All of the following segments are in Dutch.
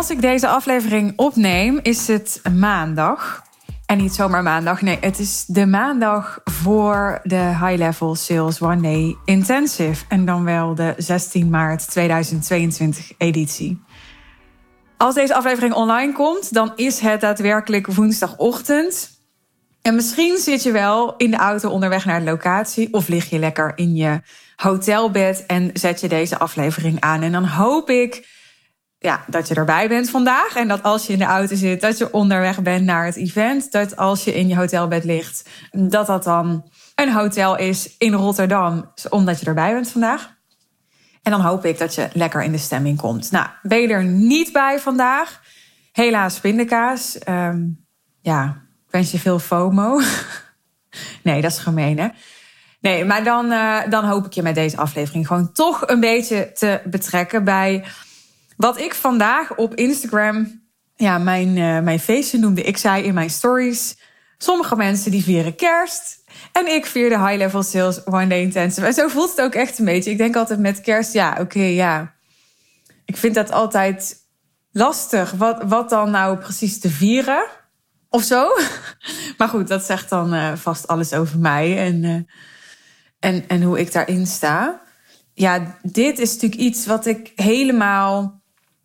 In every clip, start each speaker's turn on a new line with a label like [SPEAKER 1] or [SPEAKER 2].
[SPEAKER 1] Als ik deze aflevering opneem, is het maandag. En niet zomaar maandag, nee, het is de maandag voor de High Level Sales One Day Intensive. En dan wel de 16 maart 2022 editie. Als deze aflevering online komt, dan is het daadwerkelijk woensdagochtend. En misschien zit je wel in de auto onderweg naar de locatie of lig je lekker in je hotelbed en zet je deze aflevering aan. En dan hoop ik ja, dat je erbij bent vandaag. En dat als je in de auto zit, dat je onderweg bent naar het event. Dat als je in je hotelbed ligt, dat dat dan een hotel is in Rotterdam, omdat je erbij bent vandaag. En dan hoop ik dat je lekker in de stemming komt. Nou, ben je er niet bij vandaag? Helaas pindakaas. Um, ja, ik wens je veel FOMO. nee, dat is gemeen, hè? Nee, maar dan, uh, dan hoop ik je met deze aflevering gewoon toch een beetje te betrekken bij wat ik vandaag op Instagram, ja, mijn, uh, mijn feestje noemde. Ik zei in mijn stories, sommige mensen die vieren kerst. En ik vier de High Level Sales One Day Intensive. En zo voelt het ook echt een beetje. Ik denk altijd met kerst, ja, oké, ja. Ik vind dat altijd lastig. Wat, wat dan nou precies te vieren? Of zo. Maar goed, dat zegt dan uh, vast alles over mij en, uh, en, en hoe ik daarin sta. Ja, dit is natuurlijk iets wat ik helemaal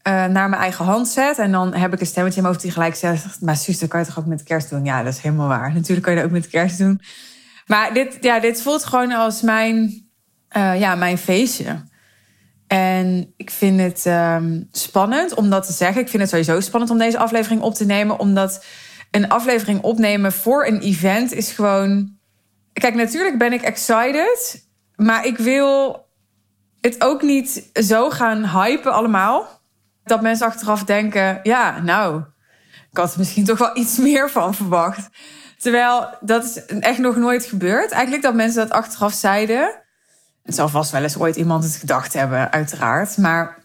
[SPEAKER 1] uh, naar mijn eigen hand zet. En dan heb ik een stemmetje in mijn hoofd die gelijk zegt... maar Suus, dat kan je toch ook met kerst doen? Ja, dat is helemaal waar. Natuurlijk kan je dat ook met kerst doen. Maar dit, ja, dit voelt gewoon als mijn, uh, ja, mijn feestje. En ik vind het um, spannend om dat te zeggen. Ik vind het sowieso spannend om deze aflevering op te nemen. Omdat een aflevering opnemen voor een event is gewoon... Kijk, natuurlijk ben ik excited. Maar ik wil het ook niet zo gaan hypen allemaal. Dat mensen achteraf denken, ja, nou, ik had er misschien toch wel iets meer van verwacht. Terwijl dat is echt nog nooit gebeurd. Eigenlijk dat mensen dat achteraf zeiden. Het zal vast wel eens ooit iemand het gedacht hebben, uiteraard. Maar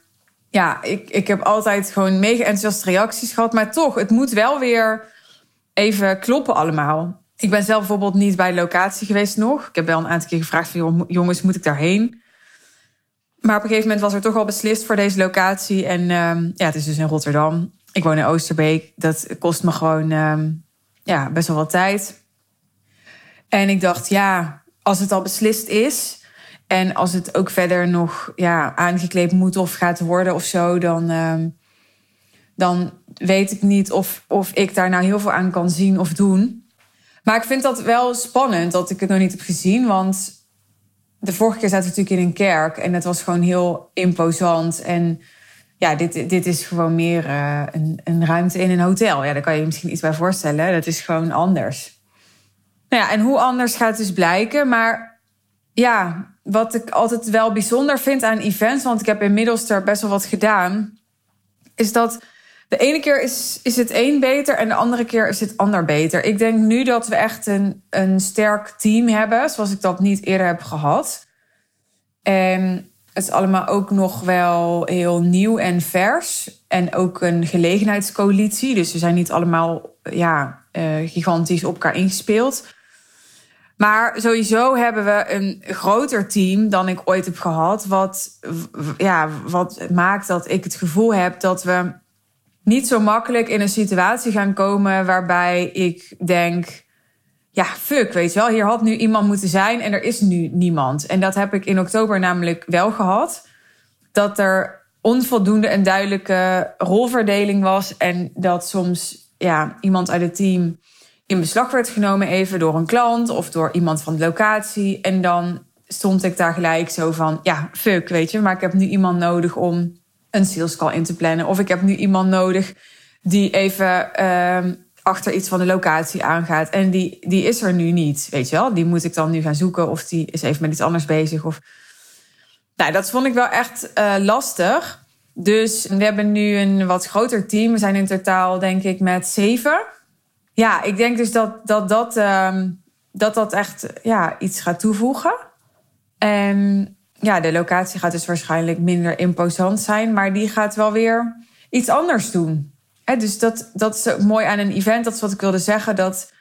[SPEAKER 1] ja, ik, ik heb altijd gewoon mega enthousiaste reacties gehad. Maar toch, het moet wel weer even kloppen allemaal. Ik ben zelf bijvoorbeeld niet bij de locatie geweest nog. Ik heb wel een aantal keer gevraagd van jongens, moet ik daarheen? Maar op een gegeven moment was er toch al beslist voor deze locatie. En um, ja, het is dus in Rotterdam. Ik woon in Oosterbeek. Dat kost me gewoon um, ja, best wel wat tijd. En ik dacht, ja, als het al beslist is. En als het ook verder nog ja, aangekleed moet of gaat worden of zo, dan, um, dan weet ik niet of, of ik daar nou heel veel aan kan zien of doen. Maar ik vind dat wel spannend dat ik het nog niet heb gezien. Want de vorige keer zaten we natuurlijk in een kerk en het was gewoon heel imposant. En ja, dit, dit is gewoon meer uh, een, een ruimte in een hotel. Ja, daar kan je je misschien iets bij voorstellen. Dat is gewoon anders. Nou ja, en hoe anders gaat dus blijken. Maar ja, wat ik altijd wel bijzonder vind aan events, want ik heb inmiddels er best wel wat gedaan, is dat de ene keer is, is het een beter en de andere keer is het ander beter. Ik denk nu dat we echt een, een sterk team hebben, zoals ik dat niet eerder heb gehad. En het is allemaal ook nog wel heel nieuw en vers. En ook een gelegenheidscoalitie. Dus we zijn niet allemaal ja, uh, gigantisch op elkaar ingespeeld. Maar sowieso hebben we een groter team dan ik ooit heb gehad. Wat, ja, wat maakt dat ik het gevoel heb dat we niet zo makkelijk in een situatie gaan komen waarbij ik denk: ja, fuck, weet je wel, hier had nu iemand moeten zijn en er is nu niemand. En dat heb ik in oktober namelijk wel gehad. Dat er onvoldoende en duidelijke rolverdeling was en dat soms ja, iemand uit het team in beslag werd genomen even door een klant of door iemand van de locatie. En dan stond ik daar gelijk zo van, ja, fuck, weet je, maar ik heb nu iemand nodig om een sales call in te plannen. Of ik heb nu iemand nodig die even uh, achter iets van de locatie aangaat. En die, die is er nu niet, weet je wel. Die moet ik dan nu gaan zoeken of die is even met iets anders bezig. Of... Nou, dat vond ik wel echt uh, lastig. Dus we hebben nu een wat groter team. We zijn in totaal, denk ik, met zeven. Ja, ik denk dus dat dat, dat, uh, dat, dat echt ja, iets gaat toevoegen. En ja, de locatie gaat dus waarschijnlijk minder imposant zijn, maar die gaat wel weer iets anders doen. dus dat, dat is ook mooi aan een event. Dat is wat ik wilde zeggen. Dat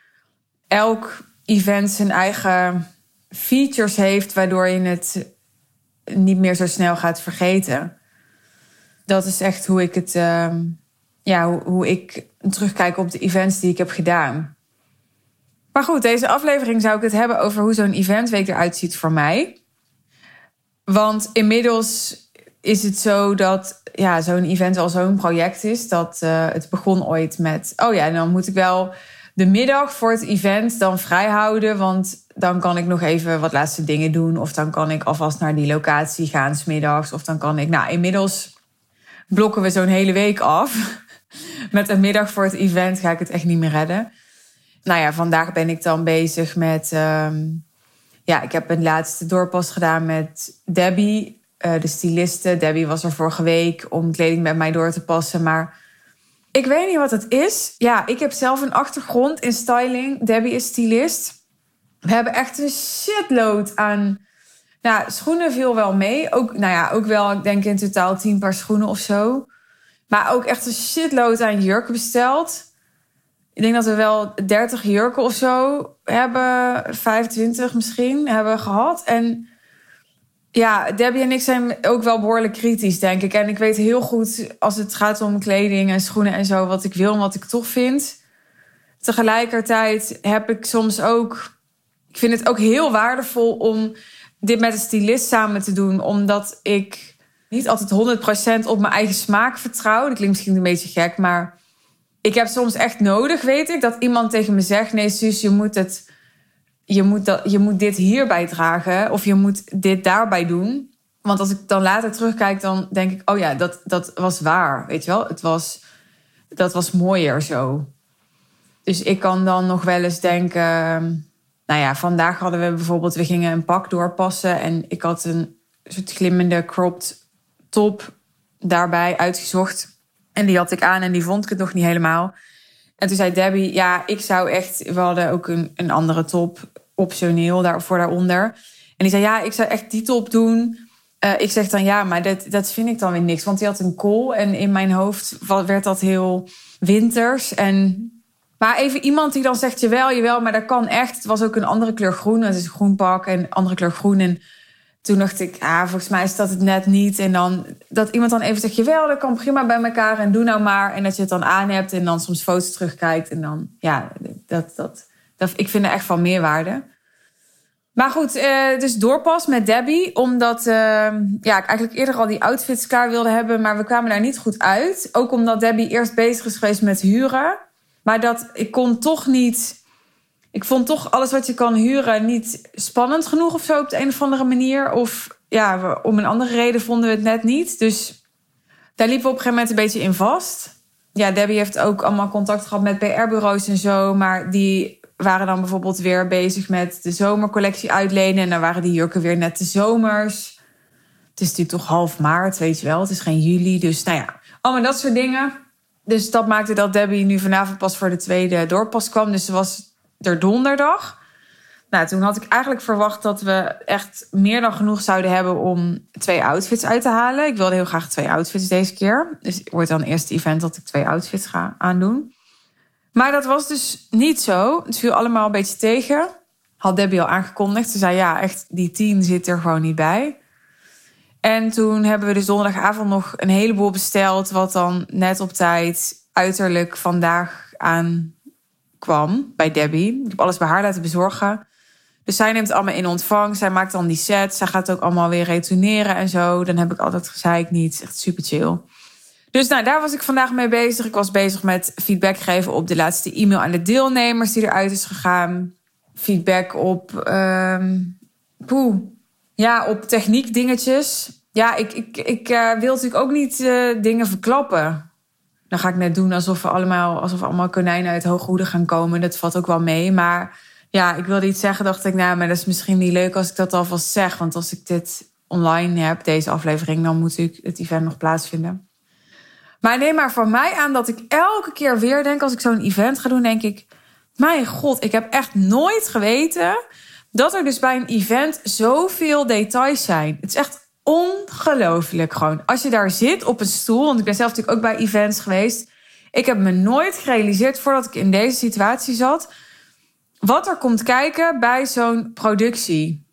[SPEAKER 1] elk event zijn eigen features heeft, waardoor je het niet meer zo snel gaat vergeten. Dat is echt hoe ik het, uh, ja, hoe, hoe ik terugkijk op de events die ik heb gedaan. Maar goed, deze aflevering zou ik het hebben over hoe zo'n eventweek eruit ziet voor mij. Want inmiddels is het zo dat ja, zo'n event al zo'n project is. Dat uh, het begon ooit met, oh ja, dan moet ik wel de middag voor het event dan vrij houden. Want dan kan ik nog even wat laatste dingen doen. Of dan kan ik alvast naar die locatie gaan smiddags. Of dan kan ik, nou inmiddels blokken we zo'n hele week af. Met een middag voor het event ga ik het echt niet meer redden. Nou ja, vandaag ben ik dan bezig met. Um, ja, ik heb een laatste doorpas gedaan met Debbie, uh, de styliste. Debbie was er vorige week om kleding met mij door te passen. Maar ik weet niet wat het is. Ja, ik heb zelf een achtergrond in styling. Debbie is stylist. We hebben echt een shitload aan. Nou, schoenen viel wel mee. Ook, nou ja, ook wel, ik denk in totaal tien paar schoenen of zo. Maar ook echt een shitload aan jurken besteld. Ik denk dat we wel 30 jurken of zo hebben, 25 misschien, hebben gehad. En ja, Debbie en ik zijn ook wel behoorlijk kritisch, denk ik. En ik weet heel goed als het gaat om kleding en schoenen en zo, wat ik wil en wat ik tof vind. Tegelijkertijd heb ik soms ook. Ik vind het ook heel waardevol om dit met een stylist samen te doen, omdat ik niet altijd 100% op mijn eigen smaak vertrouw. Dat klinkt misschien een beetje gek, maar ik heb soms echt nodig, weet ik, dat iemand tegen me zegt: Nee, Suus, je moet, het, je moet, dat, je moet dit hierbij dragen of je moet dit daarbij doen. Want als ik dan later terugkijk, dan denk ik: Oh ja, dat, dat was waar. Weet je wel, het was, dat was mooier zo. Dus ik kan dan nog wel eens denken. Nou ja, vandaag hadden we bijvoorbeeld, we gingen een pak doorpassen en ik had een soort glimmende cropped top daarbij uitgezocht. En die had ik aan en die vond ik het nog niet helemaal. En toen zei Debbie, ja, ik zou echt... We hadden ook een, een andere top, optioneel, daarvoor daaronder. En die zei, ja, ik zou echt die top doen. Uh, ik zeg dan, ja, maar dat, dat vind ik dan weer niks. Want die had een kool en in mijn hoofd werd dat heel winters. En, maar even iemand die dan zegt, jawel, jawel, maar dat kan echt. Het was ook een andere kleur groen. Het is een groen pak en andere kleur groen. En toen dacht ik, ah, volgens mij is dat het net niet. En dan dat iemand dan even zegt, jawel, dat kan prima bij elkaar en doe nou maar. En dat je het dan aan hebt en dan soms foto's terugkijkt. En dan, ja, dat, dat, ik vind er echt van meerwaarde. Maar goed, eh, dus doorpas met Debbie. Omdat uh, ja, ik eigenlijk eerder al die outfits klaar wilde hebben. Maar we kwamen daar niet goed uit. Ook omdat Debbie eerst bezig is geweest met huren. Maar dat ik kon toch niet ik vond toch alles wat je kan huren niet spannend genoeg of zo op de een of andere manier. Of ja, om een andere reden vonden we het net niet. Dus daar liepen we op een gegeven moment een beetje in vast. Ja, Debbie heeft ook allemaal contact gehad met PR-bureaus en zo. Maar die waren dan bijvoorbeeld weer bezig met de zomercollectie uitlenen. En dan waren die jurken weer net de zomers. Het is natuurlijk toch half maart, weet je wel. Het is geen juli. Dus nou ja, allemaal dat soort dingen. Dus dat maakte dat Debbie nu vanavond pas voor de tweede doorpas kwam. Dus ze was er donderdag. Nou, toen had ik eigenlijk verwacht dat we echt meer dan genoeg zouden hebben om twee outfits uit te halen. Ik wilde heel graag twee outfits deze keer. Dus het wordt dan eerst event dat ik twee outfits ga aandoen. Maar dat was dus niet zo. Het viel allemaal een beetje tegen. Had Debbie al aangekondigd. Ze zei ja, echt die tien zit er gewoon niet bij. En toen hebben we dus donderdagavond nog een heleboel besteld. Wat dan net op tijd uiterlijk vandaag aan kwam bij Debbie. Ik heb alles bij haar laten bezorgen. Dus zij neemt allemaal in ontvang. Zij maakt dan die set. Zij gaat ook allemaal weer retourneren en zo. Dan heb ik altijd gezeik niet. Echt super chill. Dus nou, daar was ik vandaag mee bezig. Ik was bezig met feedback geven op de laatste e-mail aan de deelnemers die eruit is gegaan. Feedback op, um, poeh, ja, op techniek dingetjes. Ja, ik, ik, ik uh, wil natuurlijk ook niet uh, dingen verklappen dan ga ik net doen alsof we allemaal, alsof allemaal konijnen uit hoge hoeden gaan komen. Dat valt ook wel mee. Maar ja, ik wilde iets zeggen. Dacht ik, nou, maar dat is misschien niet leuk als ik dat alvast zeg. Want als ik dit online heb, deze aflevering, dan moet ik het event nog plaatsvinden. Maar neem maar voor mij aan dat ik elke keer weer denk, als ik zo'n event ga doen, denk ik, mijn god, ik heb echt nooit geweten dat er dus bij een event zoveel details zijn. Het is echt ongelooflijk gewoon. Als je daar zit op een stoel, want ik ben zelf natuurlijk ook bij events geweest. Ik heb me nooit gerealiseerd voordat ik in deze situatie zat. Wat er komt kijken bij zo'n productie.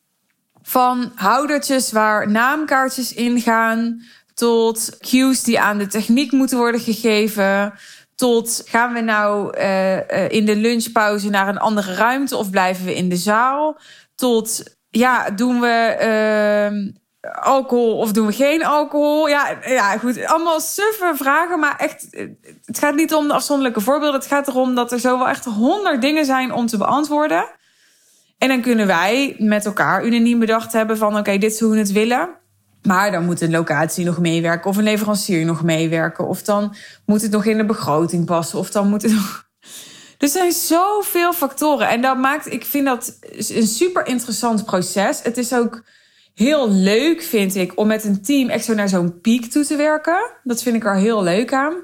[SPEAKER 1] Van houdertjes waar naamkaartjes in gaan. tot cues die aan de techniek moeten worden gegeven. Tot gaan we nou uh, in de lunchpauze naar een andere ruimte of blijven we in de zaal? Tot ja, doen we uh, alcohol of doen we geen alcohol? Ja, ja, goed. Allemaal suffe vragen, maar echt, het gaat niet om de afzonderlijke voorbeelden. Het gaat erom dat er zo wel echt honderd dingen zijn om te beantwoorden. En dan kunnen wij met elkaar unaniem bedacht hebben van oké, dit is hoe we het willen. Maar dan moet een locatie nog meewerken of een leverancier nog meewerken. Of dan moet het nog in de begroting passen. Of dan moet het nog... Er zijn zoveel factoren. En dat maakt, ik vind dat een super interessant proces. Het is ook heel leuk, vind ik, om met een team echt zo naar zo'n piek toe te werken. Dat vind ik er heel leuk aan.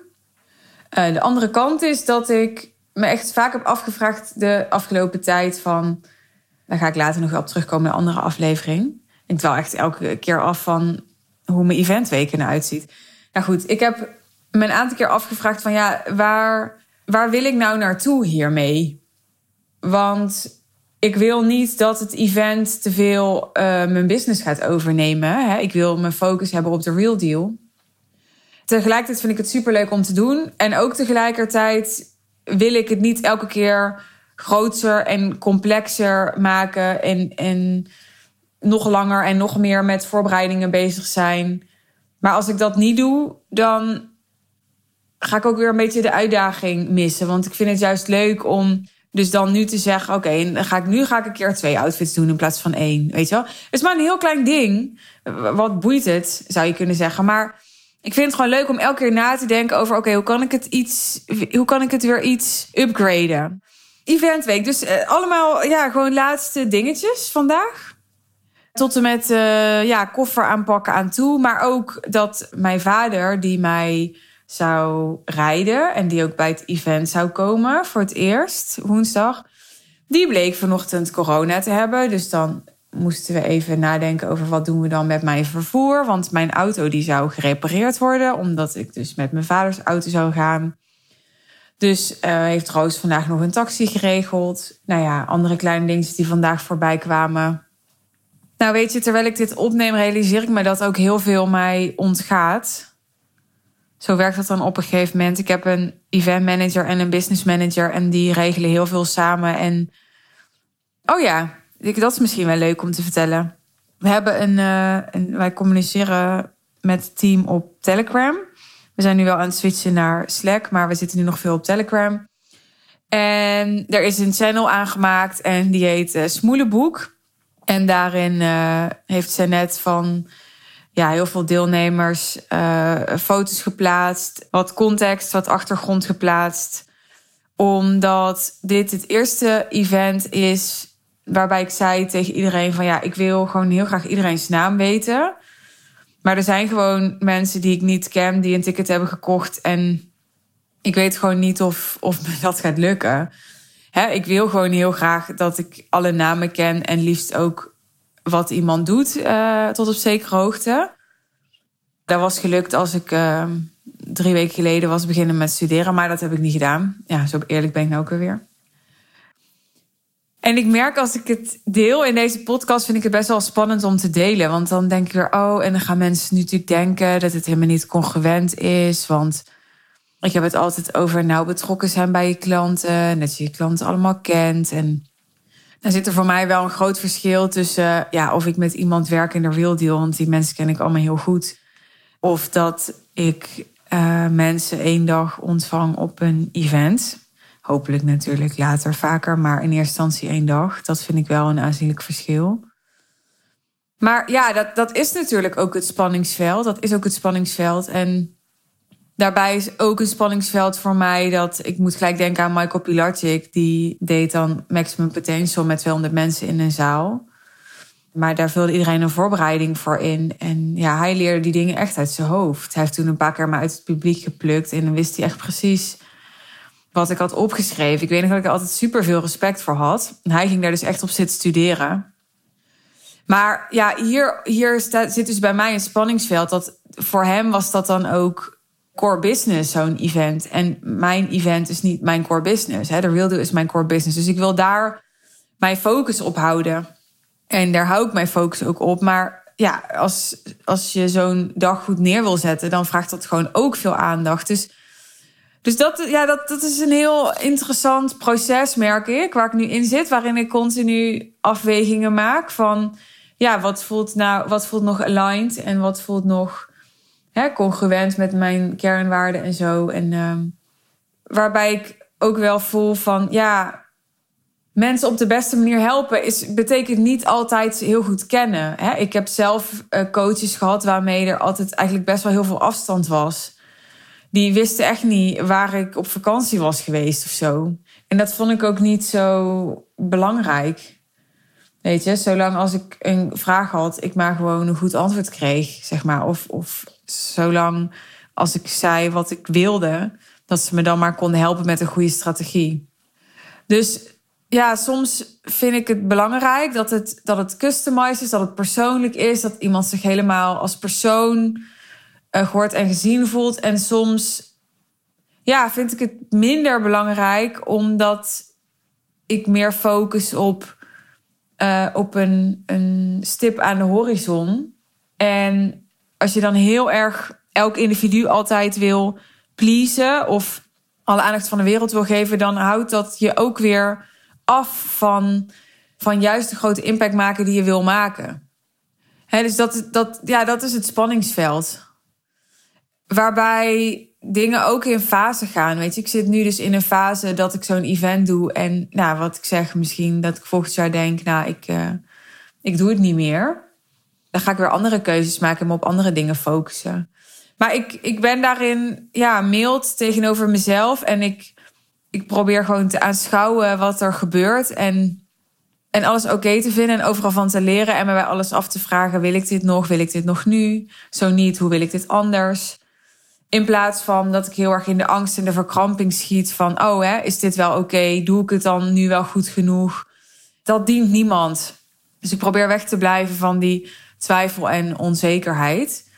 [SPEAKER 1] Uh, de andere kant is dat ik me echt vaak heb afgevraagd de afgelopen tijd van... Daar ga ik later nog op terugkomen in een andere aflevering. Ik wel echt elke keer af van hoe mijn eventweken eruit ziet. Nou goed, ik heb me een aantal keer afgevraagd van ja, waar, waar wil ik nou naartoe hiermee? Want ik wil niet dat het event te veel uh, mijn business gaat overnemen. Hè? Ik wil mijn focus hebben op de real deal. Tegelijkertijd vind ik het superleuk om te doen. En ook tegelijkertijd wil ik het niet elke keer groter en complexer maken. En, en nog langer en nog meer met voorbereidingen bezig zijn. Maar als ik dat niet doe, dan ga ik ook weer een beetje de uitdaging missen. Want ik vind het juist leuk om dus dan nu te zeggen: oké, ga ik nu ga ik een keer twee outfits doen in plaats van één. Weet je wel? Het is maar een heel klein ding. Wat boeit het, zou je kunnen zeggen. Maar ik vind het gewoon leuk om elke keer na te denken over: oké, hoe kan ik het iets, hoe kan ik het weer iets upgraden? Eventweek. Dus uh, allemaal, ja, gewoon laatste dingetjes vandaag. Tot en met uh, ja, koffer aanpakken aan toe. Maar ook dat mijn vader, die mij zou rijden en die ook bij het event zou komen voor het eerst, woensdag, die bleek vanochtend corona te hebben. Dus dan moesten we even nadenken over wat doen we dan met mijn vervoer. Want mijn auto die zou gerepareerd worden, omdat ik dus met mijn vaders auto zou gaan. Dus uh, heeft Roos vandaag nog een taxi geregeld. Nou ja, andere kleine dingen die vandaag voorbij kwamen. Nou, weet je, terwijl ik dit opneem, realiseer ik me dat ook heel veel mij ontgaat. Zo werkt dat dan op een gegeven moment. Ik heb een event manager en een business manager en die regelen heel veel samen. En oh ja, dat is misschien wel leuk om te vertellen. We hebben een, uh, een wij communiceren met het team op Telegram. We zijn nu wel aan het switchen naar Slack, maar we zitten nu nog veel op Telegram. En er is een channel aangemaakt en die heet uh, Smoelenboek. En daarin uh, heeft ze net van ja, heel veel deelnemers uh, foto's geplaatst, wat context, wat achtergrond geplaatst. Omdat dit het eerste event is waarbij ik zei tegen iedereen van ja, ik wil gewoon heel graag iedereen's naam weten. Maar er zijn gewoon mensen die ik niet ken, die een ticket hebben gekocht. En ik weet gewoon niet of, of me dat gaat lukken ik wil gewoon heel graag dat ik alle namen ken en liefst ook wat iemand doet uh, tot op zekere hoogte. Dat was gelukt als ik uh, drie weken geleden was beginnen met studeren, maar dat heb ik niet gedaan. Ja, zo eerlijk ben ik nou ook weer. En ik merk als ik het deel in deze podcast, vind ik het best wel spannend om te delen. Want dan denk ik weer, oh, en dan gaan mensen natuurlijk denken dat het helemaal niet congruent is. Want ik heb het altijd over nou betrokken zijn bij je klanten. Dat je je klanten allemaal kent. En dan zit er voor mij wel een groot verschil tussen ja, of ik met iemand werk in de real deal. Want die mensen ken ik allemaal heel goed. Of dat ik uh, mensen één dag ontvang op een event. Hopelijk natuurlijk later vaker, maar in eerste instantie één dag. Dat vind ik wel een aanzienlijk verschil. Maar ja, dat, dat is natuurlijk ook het spanningsveld. Dat is ook het spanningsveld. En Daarbij is ook een spanningsveld voor mij dat ik moet gelijk denken aan Michael Pilarczyk. Die deed dan Maximum Potential met 200 mensen in een zaal. Maar daar vulde iedereen een voorbereiding voor in. En ja, hij leerde die dingen echt uit zijn hoofd. Hij heeft toen een paar keer maar uit het publiek geplukt. En dan wist hij echt precies wat ik had opgeschreven. Ik weet nog dat ik er altijd super veel respect voor had. En hij ging daar dus echt op zitten studeren. Maar ja, hier, hier zit dus bij mij een spanningsveld. Dat voor hem was dat dan ook core business, zo'n event. En mijn event is niet mijn core business. Hè. De Real Deal is mijn core business. Dus ik wil daar mijn focus op houden. En daar hou ik mijn focus ook op. Maar ja, als, als je zo'n dag goed neer wil zetten, dan vraagt dat gewoon ook veel aandacht. Dus, dus dat, ja, dat, dat is een heel interessant proces, merk ik, waar ik nu in zit, waarin ik continu afwegingen maak van, ja, wat voelt nou, wat voelt nog aligned en wat voelt nog hè, congruent met mijn kernwaarden en zo. En um, waarbij ik ook wel voel van, ja, mensen op de beste manier helpen is, betekent niet altijd heel goed kennen. Hè? Ik heb zelf uh, coaches gehad waarmee er altijd eigenlijk best wel heel veel afstand was. Die wisten echt niet waar ik op vakantie was geweest of zo. En dat vond ik ook niet zo belangrijk. Weet je, zolang als ik een vraag had, ik maar gewoon een goed antwoord kreeg, zeg maar. Of, of zolang als ik zei wat ik wilde, dat ze me dan maar konden helpen met een goede strategie. Dus ja, soms vind ik het belangrijk dat het, dat het customized is, dat het persoonlijk is, dat iemand zich helemaal als persoon uh, gehoord en gezien voelt. En soms ja, vind ik het minder belangrijk omdat ik meer focus op, uh, op een, een stip aan de horizon. En als je dan heel erg elk individu altijd wil pleasen of alle aandacht van de wereld wil geven, dan houdt dat je ook weer af van, van juist de grote impact maken die je wil maken. Dus dat, dat, ja, dat is het spanningsveld. Waarbij dingen ook in fase gaan. Weet je, ik zit nu dus in een fase dat ik zo'n event doe. En nou, wat ik zeg, misschien dat ik volgend jaar denk, nou, ik, uh, ik doe het niet meer. Dan ga ik weer andere keuzes maken en me op andere dingen focussen. Maar ik, ik ben daarin ja, mild tegenover mezelf. En ik, ik probeer gewoon te aanschouwen wat er gebeurt. En, en alles oké te vinden en overal van te leren. En me bij alles af te vragen: wil ik dit nog? Wil ik dit nog nu? Zo niet, hoe wil ik dit anders? In plaats van dat ik heel erg in de angst en de verkramping schiet van: oh, hè, is dit wel oké? Doe ik het dan nu wel goed genoeg? Dat dient niemand. Dus ik probeer weg te blijven van die twijfel en onzekerheid.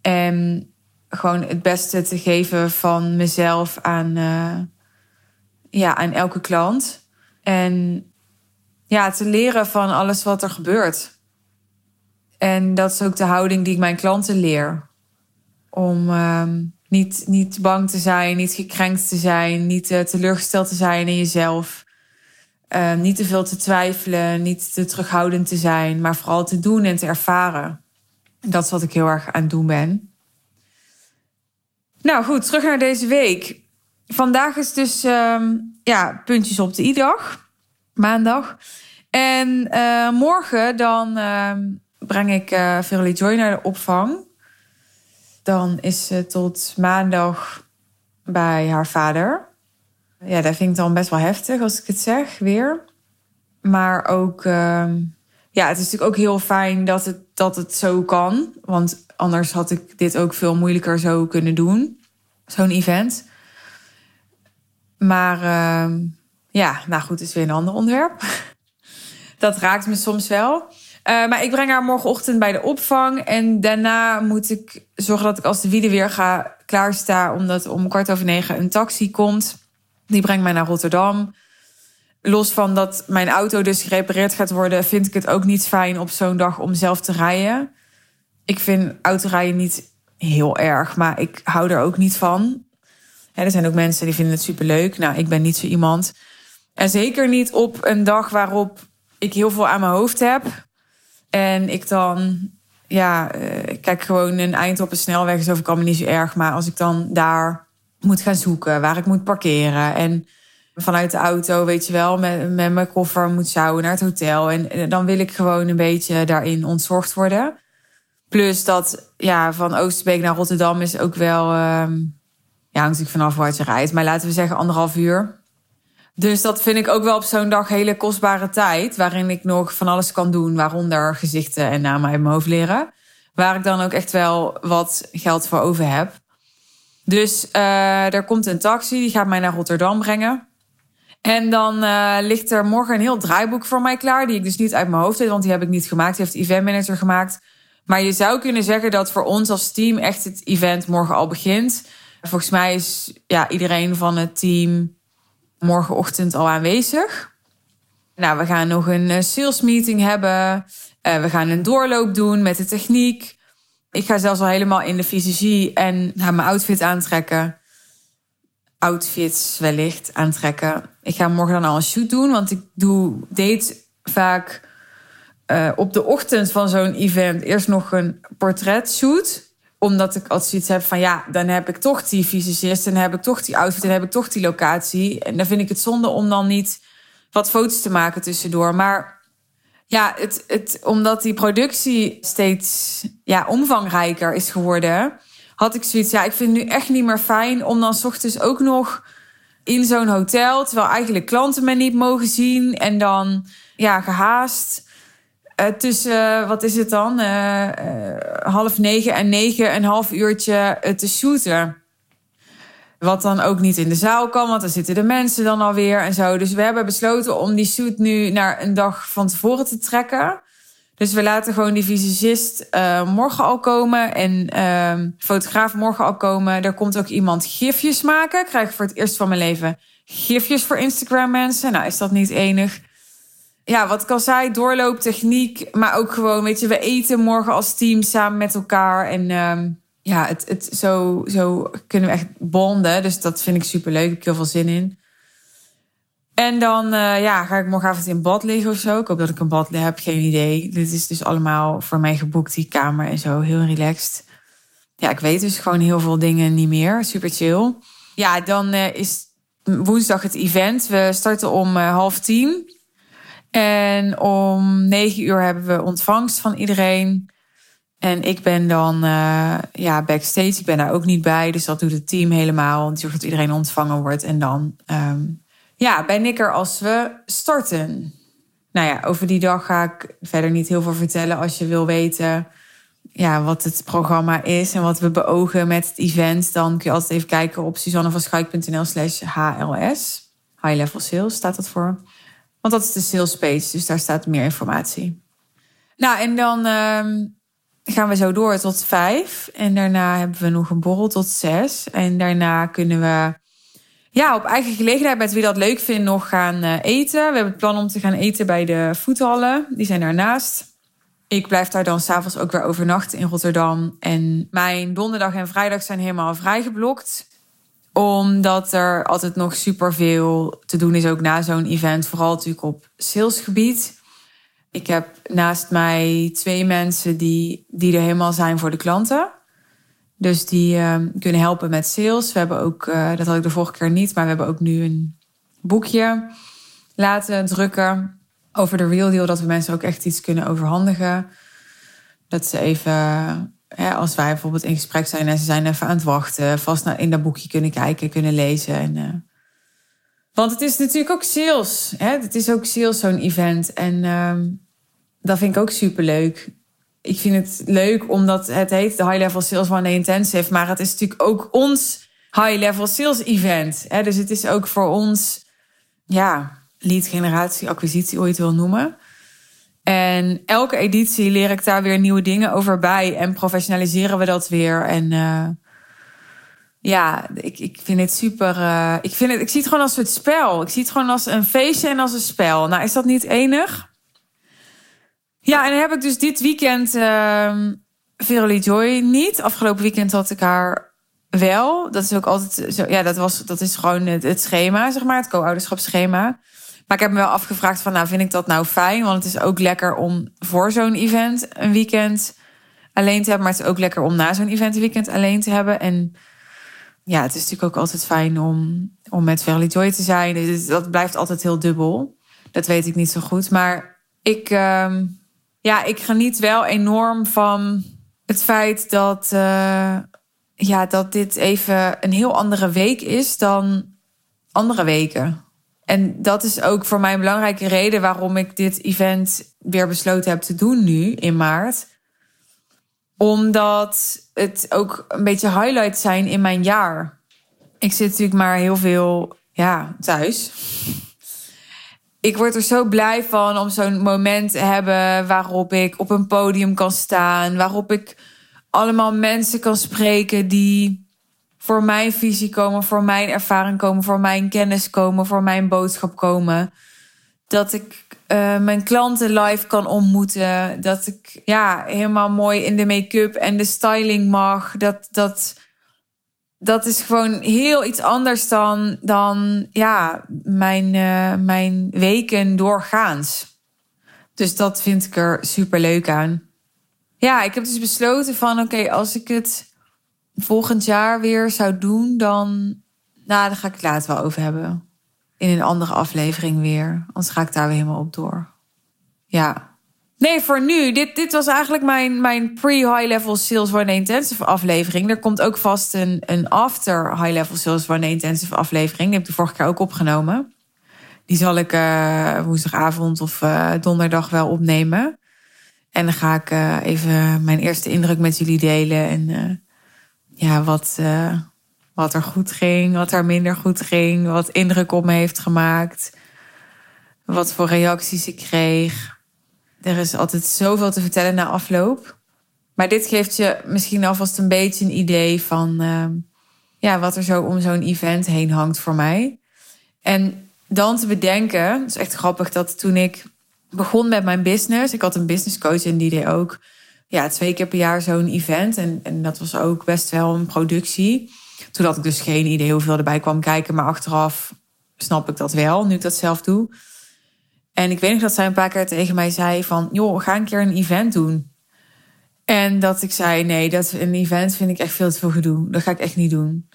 [SPEAKER 1] En gewoon het beste te geven van mezelf aan. Uh, ja, aan elke klant. En ja, te leren van alles wat er gebeurt. En dat is ook de houding die ik mijn klanten leer. Om uh, niet, niet bang te zijn, niet gekrenkt te zijn, niet uh, teleurgesteld te zijn in jezelf. Uh, niet te veel te twijfelen, niet te terughoudend te zijn, maar vooral te doen en te ervaren. Dat is wat ik heel erg aan het doen ben. Nou goed, terug naar deze week. Vandaag is dus um, ja, puntjes op de i-dag, maandag. En uh, morgen dan uh, breng ik uh, Verily Joy naar de opvang. Dan is ze tot maandag bij haar vader. Ja, dat vind ik dan best wel heftig als ik het zeg, weer. Maar ook, ehm, ja, het is natuurlijk ook heel fijn dat het, dat het zo kan. Want anders had ik dit ook veel moeilijker zo kunnen doen. Zo'n event. Maar uh, ja, nou goed, is weer een ander onderwerp. dat raakt me soms wel. Uh, maar ik breng haar morgenochtend bij de opvang. En daarna moet ik zorgen dat ik als de wiede weer ga klaarstaan. Omdat om kwart over negen een taxi komt. Die brengt mij naar Rotterdam. Los van dat mijn auto dus gerepareerd gaat worden, vind ik het ook niet fijn op zo'n dag om zelf te rijden. Ik vind autorijden niet heel erg, maar ik hou er ook niet van er zijn ook mensen die vinden het superleuk. Nou, ik ben niet zo iemand. En zeker niet op een dag waarop ik heel veel aan mijn hoofd heb. En ik dan, ja, uh, kijk gewoon een eind op een snelweg is over allemaal niet zo erg. Maar als ik dan daar moet gaan zoeken waar ik moet parkeren. En vanuit de auto, weet je wel, met, met mijn koffer moet sjouwen naar het hotel. En dan wil ik gewoon een beetje daarin ontzorgd worden. Plus dat, ja, van Oosterbeek naar Rotterdam is ook wel... Uh, ja, hangt natuurlijk vanaf waar je rijdt. Maar laten we zeggen anderhalf uur. Dus dat vind ik ook wel op zo'n dag hele kostbare tijd. Waarin ik nog van alles kan doen. Waaronder gezichten en namen uit mijn hoofd leren. Waar ik dan ook echt wel wat geld voor over heb. Dus uh, er komt een taxi. Die gaat mij naar Rotterdam brengen. En dan uh, ligt er morgen een heel draaiboek voor mij klaar. Die ik dus niet uit mijn hoofd weet. Want die heb ik niet gemaakt. Die heeft de event manager gemaakt. Maar je zou kunnen zeggen dat voor ons als team echt het event morgen al begint. Volgens mij is ja, iedereen van het team morgenochtend al aanwezig. Nou, we gaan nog een eh, sales meeting hebben. Eh, we gaan een doorloop doen met de techniek. Ik ga zelfs al helemaal in de fysiologie en ga mijn outfit aantrekken. Outfits wellicht aantrekken. Ik ga morgen dan al een shoot doen, want ik doe, deed vaak uh, op de ochtend van zo'n event eerst nog een portretshoot omdat ik altijd zoiets heb van ja, dan heb ik toch die fysicist, dan heb ik toch die outfit, dan heb ik toch die locatie. En dan vind ik het zonde om dan niet wat foto's te maken tussendoor. Maar ja, het, het, omdat die productie steeds ja, omvangrijker is geworden, had ik zoiets. Ja, ik vind het nu echt niet meer fijn om dan s ochtends ook nog in zo'n hotel, terwijl eigenlijk klanten me niet mogen zien en dan ja, gehaast uh, tussen, wat is het dan? Uh, half negen en negen, een half uurtje te shooten. Wat dan ook niet in de zaal kan, want dan zitten de mensen dan alweer en zo. Dus we hebben besloten om die shoot nu naar een dag van tevoren te trekken. Dus we laten gewoon die visagist morgen al komen en ehm, fotograaf morgen al komen. Er komt ook iemand gifjes maken. Ik krijg voor het eerst van mijn leven gifjes voor Instagram mensen. Nou, is dat niet enig? ja, wat kan zij doorlooptechniek, maar ook gewoon, weet je, we eten morgen als team samen met elkaar. En uh, ja, het, het, zo, zo kunnen we echt bonden. Dus dat vind ik super leuk. Ik heb heel veel zin in. En dan uh, ja, ga ik morgenavond in bad liggen of zo. Ik hoop dat ik een bad heb, geen idee. Dit is dus allemaal voor mij geboekt, die kamer en zo. Heel relaxed. Ja, ik weet dus gewoon heel veel dingen niet meer. Super chill. Ja, dan uh, is woensdag het event. We starten om uh, half tien. En om negen uur hebben we ontvangst van iedereen. En ik ben dan uh, ja, backstage. Ik ben daar ook niet bij. Dus dat doet het team helemaal. Zorg dat iedereen ontvangen wordt. En dan um, ja, ben ik er als we starten. Nou ja, over die dag ga ik verder niet heel veel vertellen. Als je wil weten ja, wat het programma is en wat we beogen met het event... dan kun je altijd even kijken op suzannevanschuik.nl slash HLS. High Level Sales staat dat voor. Want dat is de sales page, dus daar staat meer informatie. Nou, en dan uh, gaan we zo door tot vijf. En daarna hebben we nog een borrel tot zes. En daarna kunnen we ja, op eigen gelegenheid, met wie dat leuk vindt, nog gaan uh, eten. We hebben het plan om te gaan eten bij de voethallen. Die zijn daarnaast. Ik blijf daar dan s'avonds ook weer overnachten in Rotterdam. En mijn donderdag en vrijdag zijn helemaal vrijgeblokt omdat er altijd nog superveel te doen is, ook na zo'n event. Vooral natuurlijk op salesgebied. Ik heb naast mij twee mensen die, die er helemaal zijn voor de klanten. Dus die uh, kunnen helpen met sales. We hebben ook, uh, dat had ik de vorige keer niet, maar we hebben ook nu een boekje laten drukken over de real deal. Dat we mensen ook echt iets kunnen overhandigen. Dat ze even als wij bijvoorbeeld in gesprek zijn en ze zijn even aan het wachten, vast naar, in dat boekje kunnen kijken, kunnen lezen. En, uh... Want het is natuurlijk ook sales. Hè? Het is ook sales, zo'n event. En uh, dat vind ik ook super leuk. Ik vind het leuk omdat het heet de High Level Sales One Day Intensive. Maar het is natuurlijk ook ons High Level Sales Event. Hè? Dus het is ook voor ons, ja, lead generatie, acquisitie, ooit wil noemen. En elke editie leer ik daar weer nieuwe dingen over bij en professionaliseren we dat weer. En uh, ja, ik, ik vind het super. Uh, ik, vind het, ik zie het gewoon als het spel. Ik zie het gewoon als een feestje en als een spel. Nou, is dat niet enig? Ja, en dan heb ik dus dit weekend uh, Verily Joy niet. Afgelopen weekend had ik haar wel. Dat is ook altijd zo. Ja, dat, was, dat is gewoon het, schema, zeg maar, het co-ouderschapsschema. Maar ik heb me wel afgevraagd van, nou vind ik dat nou fijn? Want het is ook lekker om voor zo'n event een weekend alleen te hebben. Maar het is ook lekker om na zo'n event een weekend alleen te hebben. En ja, het is natuurlijk ook altijd fijn om, om met Verily Joy te zijn. Dus dat blijft altijd heel dubbel. Dat weet ik niet zo goed. Maar ik, uh, ja, ik geniet wel enorm van het feit dat, uh, ja, dat dit even een heel andere week is dan andere weken. En dat is ook voor mij een belangrijke reden waarom ik dit event weer besloten heb te doen nu in maart. Omdat het ook een beetje highlights zijn in mijn jaar. Ik zit natuurlijk maar heel veel ja, thuis. Ik word er zo blij van om zo'n moment te hebben waarop ik op een podium kan staan, waarop ik allemaal mensen kan spreken die voor mijn visie komen, voor mijn ervaring komen, voor mijn kennis komen, voor mijn boodschap komen. Dat ik uh, mijn klanten live kan ontmoeten. Dat ik ja, helemaal mooi in de make-up en de styling mag. Dat, dat, dat is gewoon heel iets anders dan, dan ja, mijn, uh, mijn weken doorgaans. Dus dat vind ik er super leuk aan. Ja, ik heb dus besloten van oké, als ik het volgend jaar weer zou doen, dan, nou, daar ga ik het later wel over hebben. In een andere aflevering weer. Anders ga ik daar weer helemaal op door. Ja. Nee, voor nu. Dit, dit was eigenlijk mijn, mijn pre-high level sales one intensive aflevering. Er komt ook vast een, een after high level sales one intensive aflevering. Die heb ik de vorige keer ook opgenomen. Die zal ik uh, woensdagavond of uh, donderdag wel opnemen. En dan ga ik uh, even mijn eerste indruk met jullie delen. En ja, wat, wat er goed ging, wat er minder goed ging, wat indruk op me heeft gemaakt, wat voor reacties ik kreeg. Er is altijd zoveel te vertellen na afloop. Maar dit geeft je misschien alvast een beetje een idee van uh, ja, wat er zo om zo'n event heen hangt voor mij. En dan te bedenken, het is echt grappig dat toen ik begon met mijn business, ik had een business coach en die deed ook ja, twee keer per jaar zo'n event. En, en dat was ook best wel een productie. Toen had ik dus geen idee hoeveel erbij kwam kijken. Maar achteraf snap ik dat wel, nu ik dat zelf doe. En ik weet nog dat zij een paar keer tegen mij zei van... joh, ga een keer een event doen. En dat ik zei, nee, dat een event vind ik echt veel te veel gedoe. Dat ga ik echt niet doen.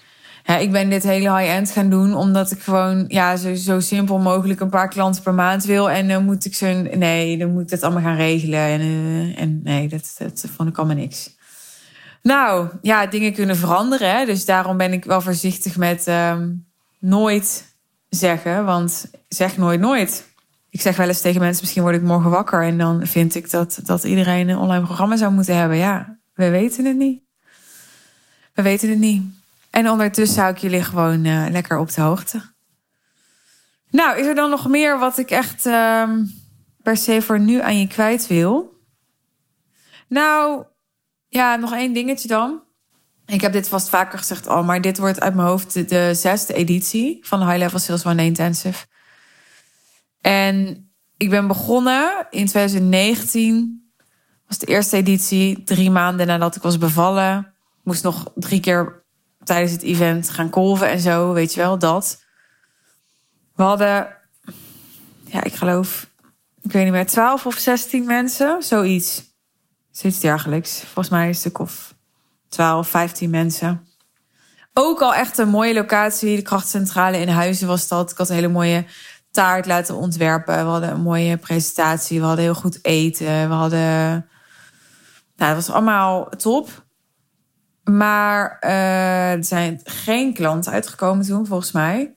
[SPEAKER 1] Ja, ik ben dit hele high-end gaan doen omdat ik gewoon ja, zo, zo simpel mogelijk een paar klanten per maand wil. En dan moet ik zo'n. Nee, dan moet ik dat allemaal gaan regelen. En, uh, en nee, dat, dat vond ik allemaal niks. Nou, ja, dingen kunnen veranderen. Dus daarom ben ik wel voorzichtig met um, nooit zeggen. Want zeg nooit nooit. Ik zeg wel eens tegen mensen, misschien word ik morgen wakker. En dan vind ik dat, dat iedereen een online programma zou moeten hebben. Ja, we weten het niet. We weten het niet. En ondertussen hou ik jullie gewoon uh, lekker op de hoogte. Nou, is er dan nog meer wat ik echt um, per se voor nu aan je kwijt wil? Nou, ja, nog één dingetje dan. Ik heb dit vast vaker gezegd al, maar dit wordt uit mijn hoofd de, zesde editie van High Level Sales One Intensive. En ik ben begonnen in 2019. Was de eerste editie, drie maanden nadat ik was bevallen. Moest nog drie keer tijdens het event gaan kolven en zo, weet je wel, dat. We hadden, ja, ik geloof, ik weet niet meer, 12 of 16 mensen, zoiets. Zoiets dergelijks. Volgens mij een stuk of 12, 15 mensen. Ook al echt een mooie locatie. De krachtcentrale in Huizen was dat. Ik had een hele mooie taart laten ontwerpen. We hadden een mooie presentatie. We hadden heel goed eten. We hadden. Nou, het was allemaal top. Maar uh, er zijn geen klanten uitgekomen toen, volgens mij.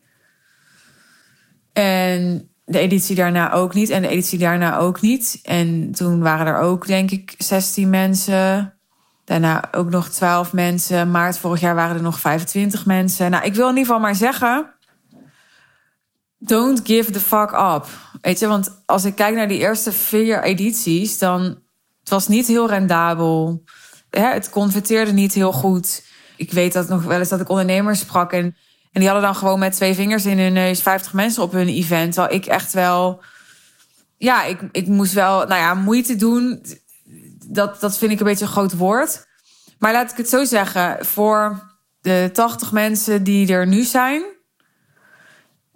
[SPEAKER 1] En de editie daarna ook niet. En de editie daarna ook niet. En toen waren er ook, denk ik, 16 mensen. Daarna ook nog 12 mensen. Maart vorig jaar waren er nog 25 mensen. Nou, ik wil in ieder geval maar zeggen. Don't give the fuck up. Weet je, want als ik kijk naar die eerste vier edities, dan het was niet heel rendabel. het converteerde niet heel goed. Ik weet dat nog wel eens dat ik ondernemers sprak en en die hadden dan gewoon met twee vingers in hun neus 50 mensen op hun event. Terwijl ik echt wel. Ja, ik, ik moest wel, nou ja, moeite doen. Dat, dat vind ik een beetje een groot woord. Maar laat ik het zo zeggen. Voor de 80 mensen die er nu zijn,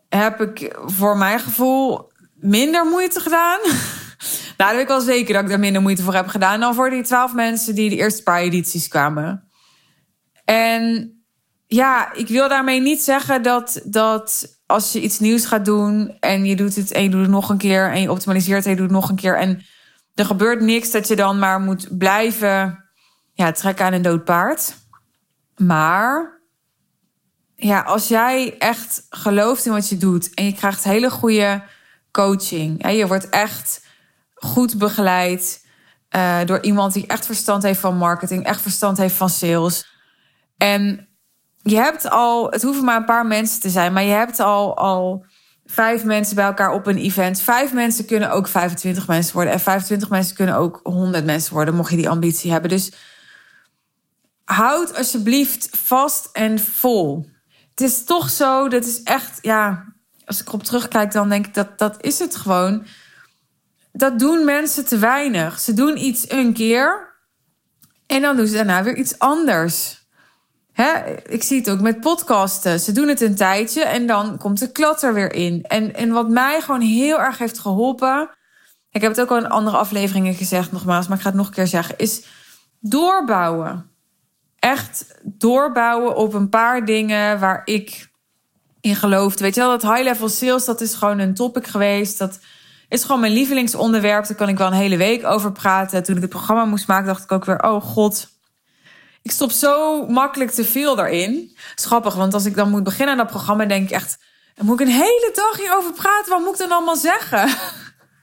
[SPEAKER 1] heb ik voor mijn gevoel minder moeite gedaan. nou, dat weet ik wel zeker dat ik daar minder moeite voor heb gedaan dan voor die 12 mensen die de eerste paar edities kwamen. En ja, ik wil daarmee niet zeggen dat, dat als je iets nieuws gaat doen en je doet het en je doet het nog een keer en je optimaliseert en je doet het nog een keer en er gebeurt niks, dat je dan maar moet blijven ja, trekken aan een dood paard. Maar ja, als jij echt gelooft in wat je doet en je krijgt hele goede coaching, en je wordt echt goed begeleid uh, door iemand die echt verstand heeft van marketing, echt verstand heeft van sales. En je hebt al, het hoeven maar een paar mensen te zijn, maar je hebt al, al vijf mensen bij elkaar op een event. Vijf mensen kunnen ook 25 mensen worden. En 25 mensen kunnen ook 100 mensen worden, mocht je die ambitie hebben. Dus houd alsjeblieft vast en vol. Het is toch zo, dat is echt, ja, als ik erop terugkijk, dan denk ik dat dat is het gewoon. dat doen mensen te weinig. Ze doen iets een keer en dan doen ze daarna weer iets anders. Hè, ik zie het ook met podcasten. Ze doen het een tijdje en dan komt de klat er weer in. En, en wat mij gewoon heel erg heeft geholpen. Ik heb het ook al in andere afleveringen gezegd, nogmaals, maar ik ga het nog een keer zeggen. Is doorbouwen. Echt doorbouwen op een paar dingen waar ik in geloofde. Weet je wel, dat high-level sales, dat is gewoon een topic geweest. Dat is gewoon mijn lievelingsonderwerp. Daar kan ik wel een hele week over praten. Toen ik het programma moest maken, dacht ik ook weer: oh god. Ik stop zo makkelijk te veel daarin. Schappig, want als ik dan moet beginnen aan dat programma, denk ik echt: moet ik een hele dag hierover praten? Wat moet ik dan allemaal zeggen?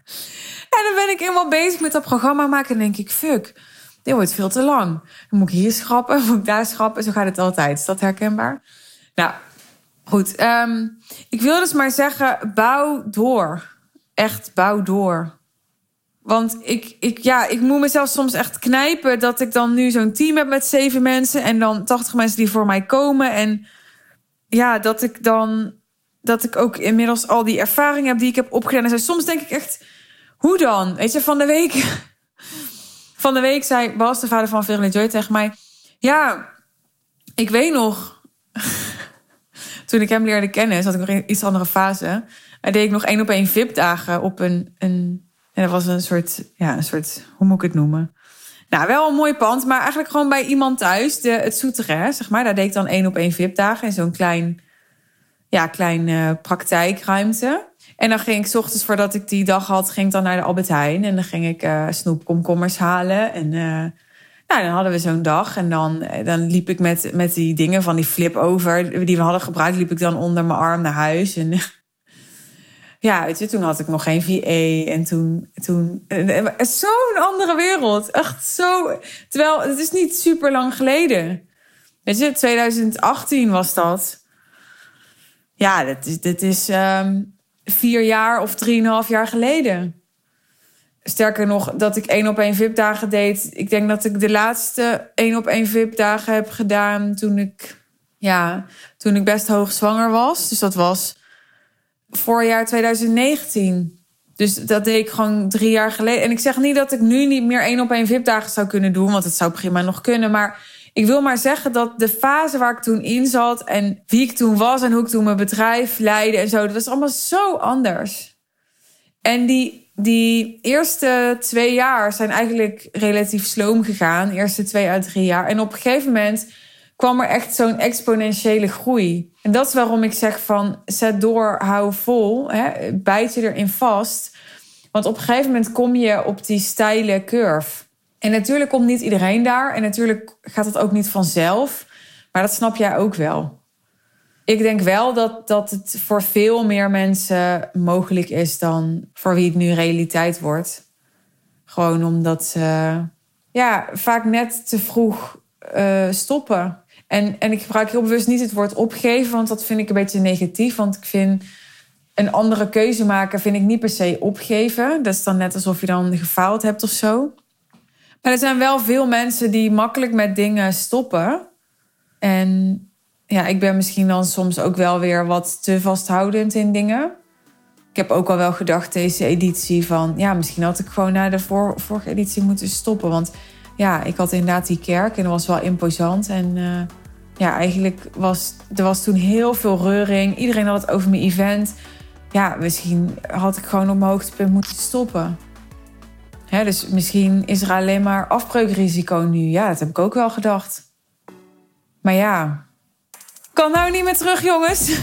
[SPEAKER 1] en dan ben ik eenmaal bezig met dat programma maken en denk ik: fuck, dit wordt veel te lang. Dan moet ik hier schrappen, moet ik daar schrappen. Zo gaat het altijd. Is dat herkenbaar? Nou, goed. Ehm, ik wil dus maar zeggen: bouw door echt bouw door. Want ik, ik, ja, ik moet mezelf soms echt knijpen dat ik dan nu zo'n team heb met zeven mensen en dan 80 mensen die voor mij komen. En ja, dat ik dan dat ik ook inmiddels al die ervaring heb die ik heb opgedaan. En soms denk ik echt, hoe dan? Weet je, van de week. Van de week zei Bas, de vader van Veronique Joy, tegen mij: Ja, ik weet nog. Toen ik hem leerde kennen, zat ik nog in een iets andere fase deed ik nog één op één VIP-dagen op een, een. En dat was een soort, ja, een soort, hoe moet ik het noemen? Nou, wel een mooi pand, maar eigenlijk gewoon bij iemand thuis, de, het Soetere, zeg maar. Daar deed ik dan één op één VIP-dagen in zo'n klein, ja, klein uh, praktijkruimte. En dan ging ik, s ochtends voordat ik die dag had, ging ik dan naar de Albert Heijn. En dan ging ik uh, snoepkomkommers halen. En uh, nou, dan hadden we zo'n dag. En dan, dan liep ik met, met die dingen van die flip over, die we hadden gebruikt, liep ik dan onder mijn arm naar huis. En ja, weet je, toen had ik nog geen VA. En toen, toen zo'n andere wereld. Echt zo. Terwijl het is niet super lang geleden. Weet je, 2018 was dat. Ja, dit is, is um, vier jaar of drieënhalf jaar geleden. Sterker nog, dat ik één op één VIP-dagen deed. Ik denk dat ik de laatste één op één VIP-dagen heb gedaan toen ik, ja, toen ik best hoog zwanger was. Dus dat was voorjaar 2019. Dus dat deed ik gewoon drie jaar geleden. En ik zeg niet dat ik nu niet meer één op één VIP-dagen zou kunnen doen, want het zou prima nog kunnen. Maar ik wil maar zeggen dat de fase waar ik toen in zat en wie ik toen was en hoe ik toen mijn bedrijf leidde en zo, dat was allemaal zo anders. En die, die eerste twee jaar zijn eigenlijk relatief sloom gegaan. Eerste twee uit drie jaar. En op een gegeven moment kwam er echt zo'n exponentiële groei. En dat is waarom ik zeg van zet door, hou vol, hè, bijt je erin vast. Want op een gegeven moment kom je op die steile curve. En natuurlijk komt niet iedereen daar. En natuurlijk gaat het ook niet vanzelf. Maar dat snap jij ook wel. Ik denk wel dat, dat het voor veel meer mensen mogelijk is dan voor wie het nu realiteit wordt. Gewoon omdat ze ja, vaak net te vroeg uh, stoppen. En, en ik gebruik heel bewust niet het woord opgeven, want dat vind ik een beetje negatief. Want ik vind een andere keuze maken, vind ik niet per se opgeven. Dat is dan net alsof je dan gefaald hebt of zo. Er zijn wel veel mensen die makkelijk met dingen stoppen. En ja, ik ben misschien dan soms ook wel weer wat te vasthoudend in dingen. Ik heb ook al wel gedacht deze editie van... ja, misschien had ik gewoon na de vorige editie moeten stoppen. Want ja, ik had inderdaad die kerk en dat was wel imposant. En uh, ja, eigenlijk was er was toen heel veel reuring. Iedereen had het over mijn event. Ja, misschien had ik gewoon op mijn hoogtepunt moeten stoppen. Dus misschien is er alleen maar afbreukrisico nu. Ja, dat heb ik ook wel gedacht. Maar ja, kan nou niet meer terug, jongens.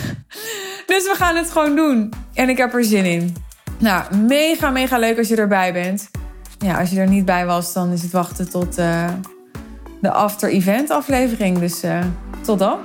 [SPEAKER 1] Dus we gaan het gewoon doen. En ik heb er zin in. Nou, mega, mega leuk als je erbij bent ja, als je er niet bij was, dan is het wachten tot uh, de after-event aflevering. Dus uh, tot dan.